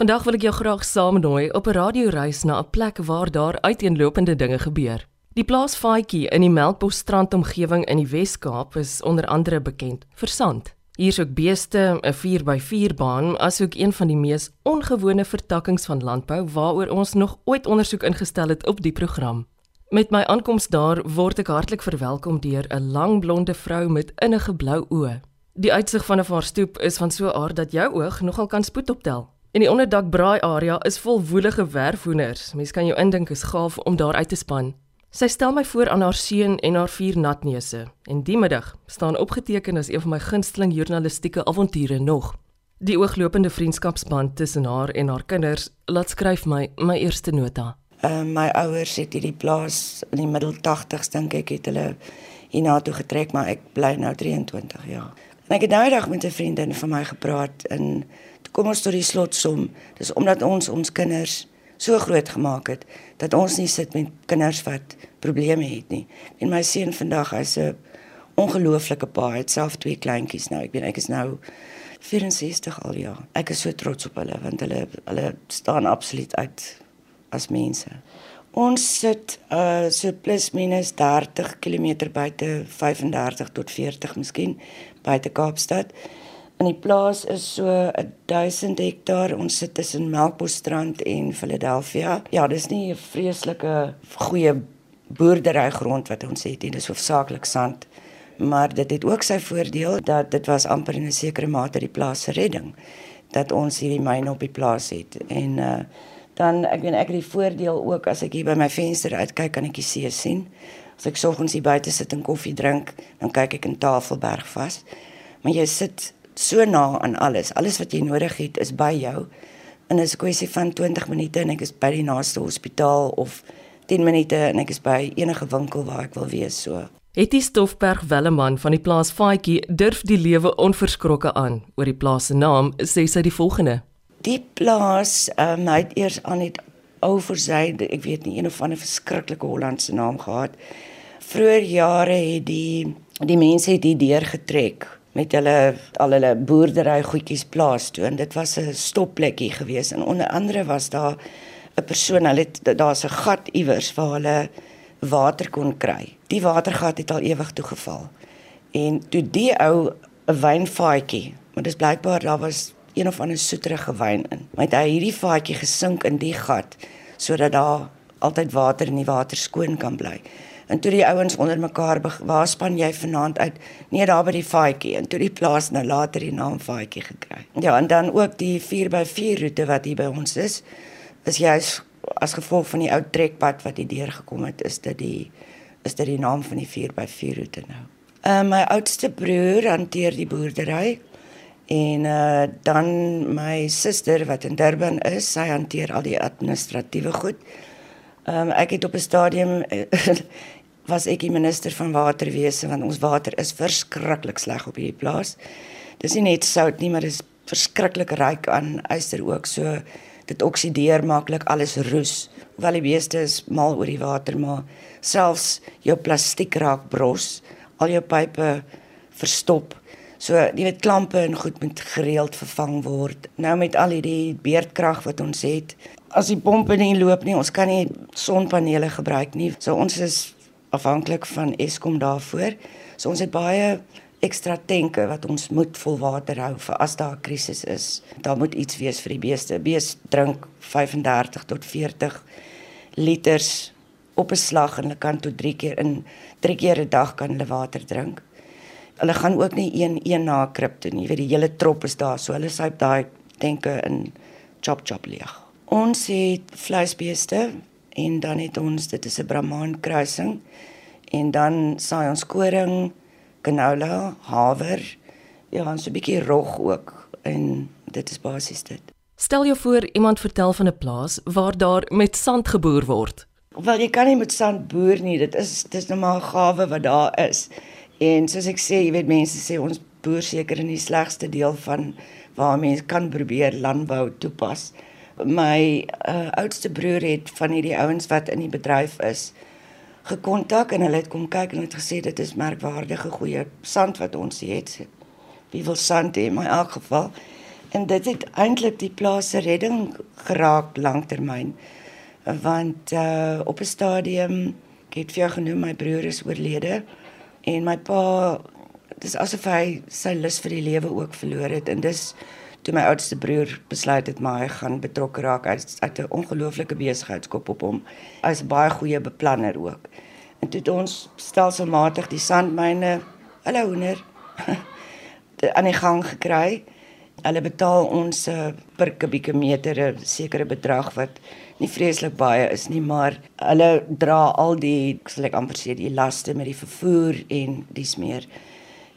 Vandag wil ek jou graag saamnooi op 'n radioreis na 'n plek waar daar uiteenlopende dinge gebeur. Die plaas Faatjie in die Melkbosstrand omgewing in die Wes-Kaap is onder andere bekend vir sand. Hier is ook beeste, 'n 4x4 baan, asook een van die mees ongewone vertakkings van landbou waaroor ons nog ooit ondersoek ingestel het op die program. Met my aankoms daar word ek hartlik verwelkom deur 'n lang blonde vrou met innige blou oë. Die uitsig van 'n haar stoep is van so 'n aard dat jou oog nogal kan spoed optel. En die onderdak braai area is vol woelige werfhoenders. Mens kan jou indink is gaaf om daar uit te span. Sy stel my voor aan haar seun en haar vier natneuse en die middag staan opgeteken as een van my gunsteling journalistieke avonture nog. Die ooglopende vriendskapsband tussen haar en haar kinders laat skryf my my eerste nota. Uh, my ouers het hierdie plaas in die middel 80s dink ek het hulle hiernatoe getrek maar ek bly nou 23 jaar. En ek het nou eendag met 'n vriendin van my gepraat en kom ons tot die slotsom. Dis omdat ons ons kinders so groot gemaak het dat ons nie sit met kinders wat probleme het nie. En my seun vandag, hy's 'n ongelooflike pa, hy het self twee kleintjies nou. Ek weet ek is nou 64 al ja. Ek is so trots op hulle want hulle hulle staan absoluut uit as mense. Ons sit uh so plus minus 30 km buite 35 tot 40 miskien buite Kaapstad. En die plaas is so 1000 hektaar. Ons sit tussen Melkbosstrand en Philadelphia. Ja, dis nie 'n vreeslike goeie boerderygrond wat ons het nie. Dis hoofsaaklik sand. Maar dit het ook sy voordeel dat dit was amper in 'n sekere mate die plaas se redding dat ons hierdie myn op die plaas het. En uh dan ek weet ek het die voordeel ook as ek hier by my venster uitkyk kan ek die see sien. As ek soggens hier buite sit en koffie drink, dan kyk ek in Tafelberg vas. Maar jy sit so na aan alles. Alles wat jy nodig het is by jou. En dit is 'n kwessie van 20 minute en ek is by die naaste hospitaal of 10 minute en ek is by enige winkel waar ek wil wees so. Etie Stoffberg Welleman van die plaas Faatjie durf die lewe onverskrokke aan. Oor die plaas se naam sê sy die volgende: Die plaas, ehm um, hy het eers aan het oor sy, ek weet nie, een of ander verskriklike Hollandse naam gehad. Vroeger jare het die die mense het hier deur getrek met hulle al hulle boerdery goedjies plaas toe en dit was 'n stopplekkie gewees en onder andere was daar 'n persoon hulle daar's 'n gat iewers waar hulle water kon kry. Die watergat het al ewig toegeval. En toe die ou 'n wynvaatjie, maar dis blykbaar daar was een of ander soeterige wyn in. Maar hy het hierdie vaatjie gesink in die gat sodat daar altyd water in die water skoon kan bly. En toe die ouens onder mekaar waar span jy vanaand uit? Nee, daar by die faadjie en toe die plaas nou later die naam faadjie gekry. Ja, en dan ook die 4x4 roete wat hier by ons is, is juis as gevolg van die ou trekpad wat hier deur gekom het, is dit die is dit die naam van die 4x4 roete nou. Uh my oudste broer hanteer die boerdery en uh dan my suster wat in Durban is, sy hanteer al die administratiewe goed. Ehm um, ek het op 'n stadium was ek die minister van waterwese want ons water is verskriklik sleg op hierdie plaas. Dis nie net sout nie, maar dis verskriklik ryk aan yster ook. So dit oksideer maklik, alles roes. Hoewel die beeste is mal oor die water, maar selfs jou plastiek raak bros, al jou pype verstop. So jy weet klampe en goed moet gereeld vervang word. Nou met al hierdie beerdkrag wat ons het, as die pompe nie loop nie, ons kan nie sonpanele gebruik nie. So ons is afhanklik van Eskom daarvoor. So ons het baie ekstra tanke wat ons moet vol water hou vir as daar 'n krisis is. Daar moet iets wees vir die beeste. Beeste drink 35 tot 40 liters op 'n slag en hulle kan tot 3 keer in 3 keer 'n dag kan hulle water drink. Hulle gaan ook nie een een na krip toe nie. Jy weet die hele trop is daar, so hulle syp daai tanke in chop chop leeg. Ons het vleisbeeste en dan het ons dit is 'n Brahman kruising en dan saai ons koring, canola, haver, ja, so 'n bietjie rog ook en dit is basies dit. Stel jou voor iemand vertel van 'n plaas waar daar met sand geboer word. Wel jy kan nie met sand boer nie, dit is dis nou maar 'n gawe wat daar is. En soos ek sê, jy weet mense sê ons boer seker in die slegste deel van waar mense kan probeer landbou toepas my uh, oudste broer het van hierdie ouens wat in die bedryf is gekontak en hulle het kom kyk en het gesê dit is merkwaardige goeie sand wat ons het. Wie wil sand hê? Maar in elk geval En dit het eintlik die plaas se redding geraak lanktermyn. Want uh op 'n stadium ek het vir jou genoem my broer is oorlede en my pa dis asof hy sy lus vir die lewe ook verloor het en dis toe my oudste broer besluit het maar hy gaan betrokke raak uit uit 'n ongelooflike besigheidskop op hom. Hy's baie goeie beplanner ook. En toe het ons stelselmatig die sandmyne, hulle hoender aan die gang gekry. Hulle betaal ons uh, per kubieke meter 'n sekere bedrag wat nie vreeslik baie is nie, maar hulle dra al die, sal ek amper sê, die laste met die vervoer en dis meer.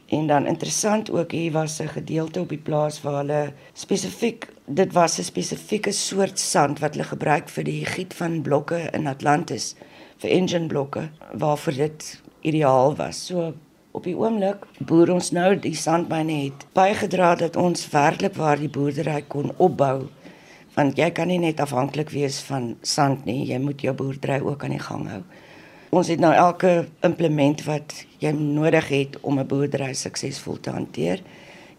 En dan interessant ook hier was 'n gedeelte op die plaas waar hulle spesifiek dit was 'n spesifieke soort sand wat hulle gebruik vir die giet van blokke in Atlantis vir engine blokke waarvoor dit ideaal was. So op die oomblik boer ons nou die sandmyne het bygedra dat ons werklik waar die boerdery kon opbou want jy kan nie net afhanklik wees van sand nie, jy moet jou boerdery ook aan die gang hou ons het nou elke implement wat jy nodig het om 'n boerdery suksesvol te hanteer.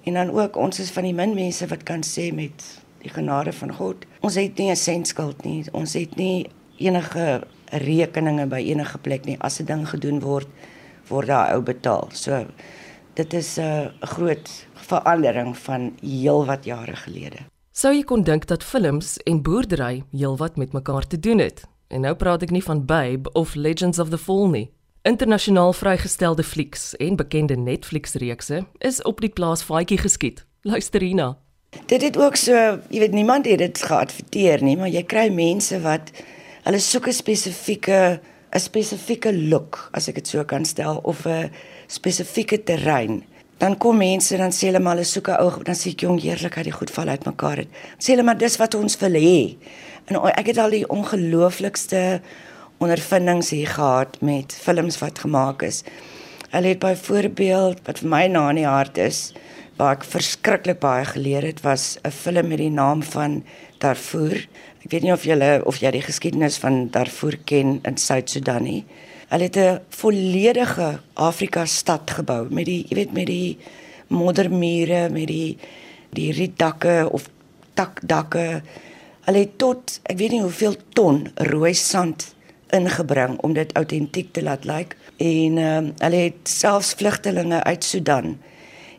En dan ook ons is van die min mense wat kan sê met die genade van God, ons het nie 'n sent skuld nie. Ons het nie enige rekeninge by enige plek nie. As 'n ding gedoen word, word daar ou betaal. So dit is 'n groot verandering van heelwat jare gelede. Sou jy kon dink dat films en boerdery heelwat met mekaar te doen het? En nou praat ek nie van Babe of Legends of the Fall nie. Internasionaal vrygestelde flieks en bekende Netflix-reekse is op die plaas Faatjie geskiet. Luister hierna. Dit het ook so, jy weet niemand het dit geadverteer nie, maar jy kry mense wat hulle soek 'n spesifieke 'n spesifieke look, as ek dit so kan stel, of 'n spesifieke terrein. Dan kom mense dan sê hulle maar hulle soek 'n ou, dan sê ek jong heerlikheid, die goed val uitmekaar het. Sê hulle maar dis wat ons wil hê. En ek het al die ongelooflikste ondervindings hier gehad met films wat gemaak is. Hulle het byvoorbeeld wat vir my na in die hart is, waar ek verskriklik baie geleer het, was 'n film met die naam van Darfur. Ek weet nie of julle of jy die geskiedenis van Darfur ken in Suud-Sudan nie. Hulle het 'n volledige Afrika stad gebou met die jy weet met die moddermure, met die die rietdakke of takdakke Hulle het tot ek weet nie hoeveel ton rooi sand ingebring om dit autentiek te laat lyk en ehm um, hulle het selfs vlugtelinge uit Sudan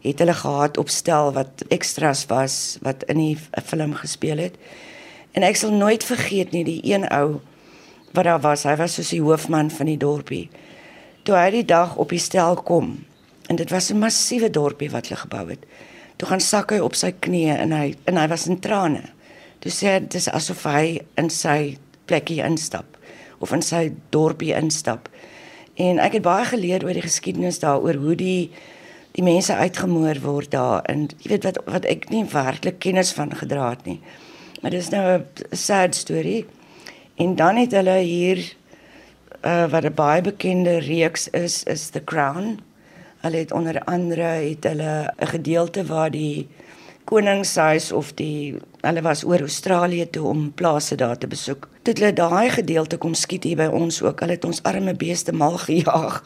het hulle gehad op stel wat extras was wat in die film gespeel het. En ek sal nooit vergeet nie die een ou wat daar was. Hy was soos die hoofman van die dorpie. Toe hy die dag op die stel kom en dit was 'n massiewe dorpie wat hulle gebou het. Toe gaan sak hy op sy knieë en hy en hy was in trane. Toe sê hy dis asof hy in sy plekkie instap of in sy dorpie instap. En ek het baie geleer oor die geskiedenis daaroor hoe die die mense uitgemoor word daar en jy weet wat wat ek nie werklik kennis van gedra het nie. Maar dis nou 'n sad storie. En dan het hulle hier uh wat 'n baie bekende reeks is is The Crown. Hulle het onder andere het hulle 'n gedeelte waar die koningshuis of die hulle was oor Australië toe om plase daar te besoek. Dit hulle daai gedeelte kom skiet hier by ons ook. Hulle het ons arme beeste mal gejaag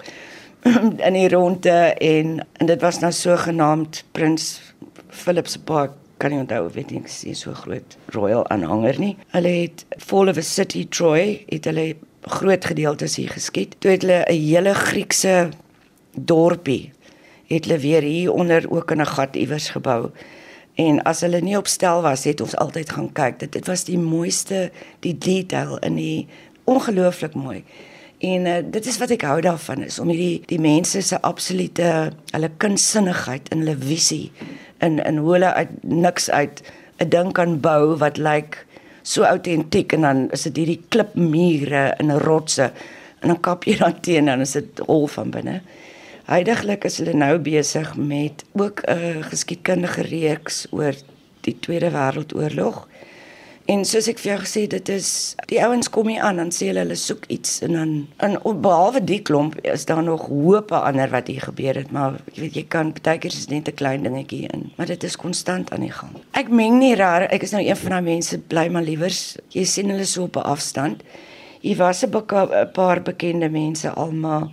in die ronde en en dit was nou so genaamd Prins Philip se park kan nie onthou weet nie sy so groot royal aanhanger nie. Hulle het Fall of a City Troy het hulle groot gedeeltes hier geskiet. Toe het hulle 'n hele Griekse dorpie het hulle weer hier onder ook in 'n gat iewers gebou. En as hulle nie op stel was, het ons altyd gaan kyk. Dit dit was die mooiste, die detail in die ongelooflik mooi. En uh, dit is wat ek hou daarvan is om hierdie die mense se absolute hulle kunsinnigheid en hulle visie in in hoe hulle uit niks uit 'n ding kan bou wat lyk so autentiek en dan is dit hierdie klipmure en rotse en dan kap jy dan teen en dan is dit hol van binne. Heidiglik is hulle nou besig met ook 'n geskiedkundige reeks oor die Tweede Wêreldoorlog. En soos ek vir jou gesê dit is die ouens kom hier aan dan sê hulle hulle soek iets en dan en behalwe die klomp is daar nog hoop ander wat hier gebeur het maar jy weet jy kan baie keer is net 'n klein dingetjie in maar dit is konstant aan die gang. Ek meng nie rare ek is nou een van daai mense bly maar liewers jy sien hulle so op 'n afstand. Hier was 'n paar bekende mense almal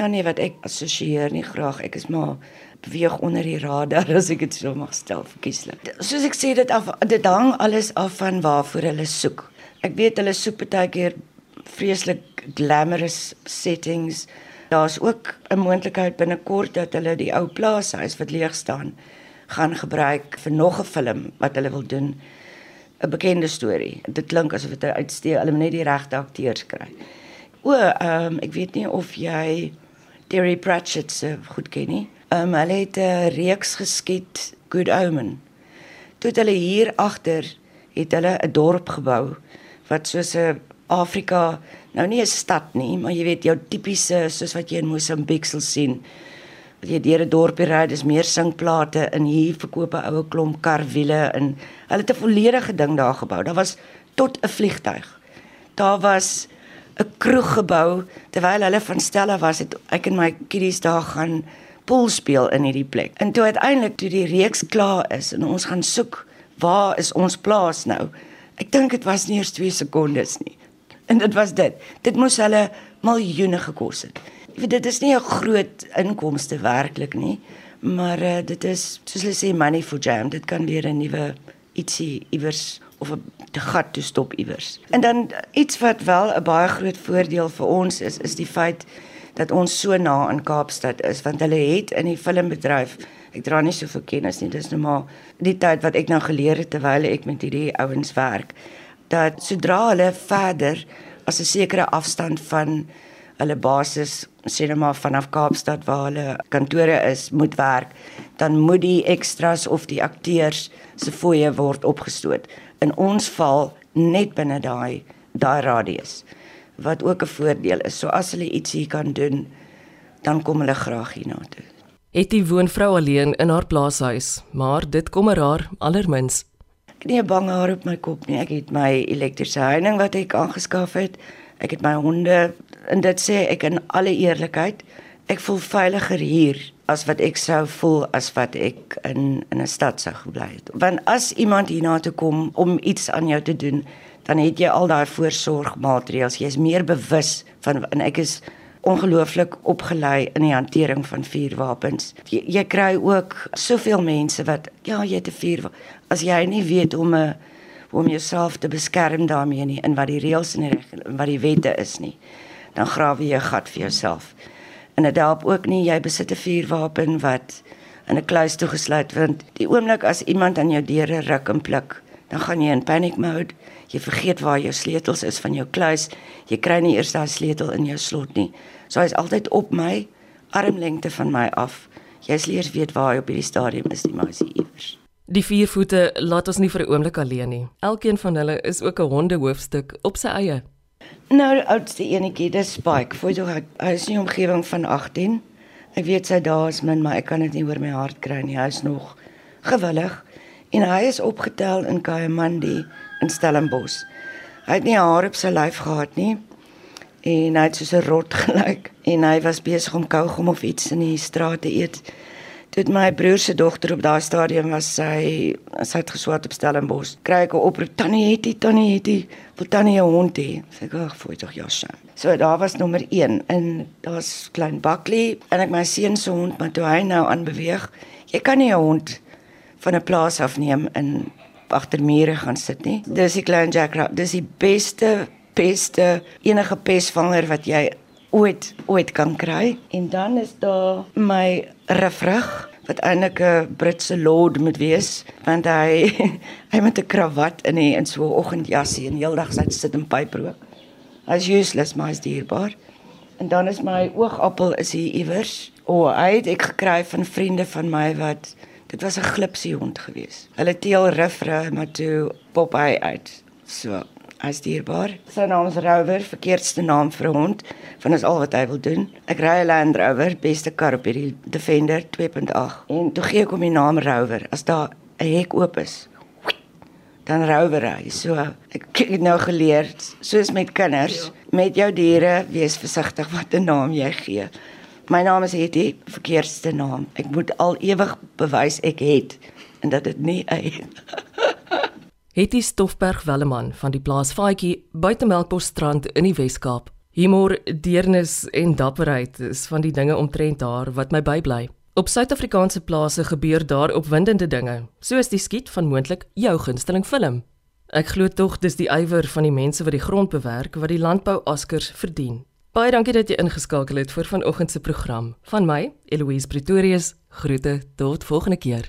Ja nee, wat ek assosieer nie graag. Ek is maar beweeg onder die radar as ek dit so mag stel verkieslik. Soos ek sê dit af dit hang alles af van waarvoor hulle soek. Ek weet hulle soek baie keer vreeslik glamorous settings. Daar's ook 'n moontlikheid binnekort dat hulle die ou plaashuis wat leeg staan gaan gebruik vir nog 'n film wat hulle wil doen. 'n Bekende storie. Dit klink asof dit uitsteek, hulle moet net die regte akteurs kry. O, ehm um, ek weet nie of jy Terry Pratchett se goed ken nie. Um, hulle het 'n reeks geskiet Good Omen. Toe hulle hier agter het hulle 'n dorp gebou wat soos 'n Afrika, nou nie 'n stad nie, maar jy weet jou tipiese soos wat jy in Mosambiek sal sien. Wat jy deur 'n dorpie ry, dis meer singplate en hier verkoop 'n oue klomp karwiele en hulle het 'n volledige ding daar gebou. Daar was tot 'n vliegtyg. Daar was 'n kroeg gebou terwyl hulle van Stella was het ek en my kiddies daar gaan pool speel in hierdie plek. En toe uiteindelik toe die reeks klaar is en ons gaan soek waar is ons plaas nou? Ek dink dit was nie eers 2 sekondes nie. En dit was dit. Dit moes hulle miljoene gekos het. Ek weet dit is nie 'n groot inkomste werklik nie, maar uh, dit is soos hulle sê money for jam. Dit kan weer 'n nuwe ietsie iewers of 'n gat toe stop iewers. En dan iets wat wel 'n baie groot voordeel vir ons is, is die feit dat ons so na in Kaapstad is want hulle het in die filmbedryf ek dra nie soveel kennis nie dis nou maar die tyd wat ek nou geleer het terwyl ek met hierdie ouens werk dat sodra hulle verder as 'n sekere afstand van hulle basis sê net maar vanaf Kaapstad waar hulle kantore is moet werk dan moet die extras of die akteurs se fooie word opgestoot in ons val net binne daai daai radius wat ook 'n voordeel is. So as hulle iets hier kan doen, dan kom hulle graag hiernatoe. Het die woonvrou alleen in haar plaashuis, maar dit kom er haar allermins. Ek het nie 'n bang haar op my kop nie. Ek het my elektriese heining wat ek aangeskaf het. Ek het my honde en dit sê ek in alle eerlikheid, ek voel veiliger hier as wat ek sou voel as wat ek in in 'n stad sou gebly het. Want as iemand hiernatoe kom om iets aan jou te doen, dan het jy al daai voorsorgmaatreëls. Jy's meer bewus van en ek is ongelooflik opgelei in die hantering van vuurwapens. Jy, jy kry ook soveel mense wat ja, jy te vuur as jy nie weet om 'n om jouself te beskerm daarmee nie in wat die reëls en die reg en wat die wette is nie. Dan grawe jy 'n gat vir jouself. En dit help ook nie jy besit 'n vuurwapen wat in 'n kluis toegesluit word. Die oomblik as iemand aan jou deure ruk en pluk, dan gaan jy in panic mode. Jy vergeet waar jou sleutels is van jou kluis. Jy kry nie eers daai sleutel in jou slot nie. So hy's altyd op my armlengte van my af. Jy sleers weet waar hy op hierdie stadium is, die meisie iewers. Die vier voete laat ons nie vir 'n oomblik alleen nie. Elkeen van hulle is ook 'n hondehoofstuk op sy eie. Nou, die oudste enetjie, dis Spike. Voor jy hy is in 'n omgewing van 18. Ek weet sy daar is min, maar ek kan dit nie oor my hart kry nie. Hy is nog gewillig en hy is opgetel in Kayamandi in Stellenbosch. Hy het nie haar op sy lyf gehad nie en hy het soos 'n rot gelyk en hy was besig om kougom of iets in die straat te eet. Toe my broer se dogter op daai stadium was sy sy het geswat op Stellenbosch. Kry ek 'n oproep tannie het hy tannie het hy wil tannie 'n hond hê. Sê ek fooi tog Josha. So daar was nommer 1 en daar's klein Buckley en ek my seun se hond maar toe hy nou aanbeweeg. Jy kan nie 'n hond van 'n plaas afneem in agter mure gaan sit nie. Dis die klein Jack Rabbit. Dis die beste beste enige pesvanger wat jy ooit ooit kan kry. En dan is daar my refrug wat eintlik 'n Britse lord moet wees want hy hy met 'n kravat in en so 'n oggendjassie en heeldag sit in pyprook. Hy's useless, maar hy's dierbaar. En dan is my oogappel is hier iewers. O, oh, hy het ek gekry van vriende van my wat Dit was 'n glipsie hond gewees. Hulle teel riffre maar toe pop hy uit. So, hy's dierbaar. Sy naam is Rover, verkeerdste naam vir 'n hond, van is al wat hy wil doen. Ek ry 'n Land Rover, beste kar op hierdie Defender 2.8. En toe gee ek hom die naam Rover as daar 'n hek oop is. Dan Rover hy. So, ek het nou geleer, soos met kinders, ja. met jou diere, wees versigtig wat 'n naam jy gee. My naam is Hetty, verkeerdste naam. Ek moet al ewig bewys ek het en dat dit nie hy. Hetty Stoffberg Welleman van die plaas Faatjie buite Melkbosstrand in die Wes-Kaap. Humor, deernis en dapperheid is van die dinge omtrent haar wat my bybly. Op Suid-Afrikaanse plase gebeur daar opwindende dinge, soos die skiet van moontlik jou gunsteling film. Ek glo tog dis die ywer van die mense wat die grond bewerk wat die landbou askers verdien. Baie dankie dat jy ingeskakel het vir vanoggend se program. Van my, Eloise Pretorius, groete tot volgende keer.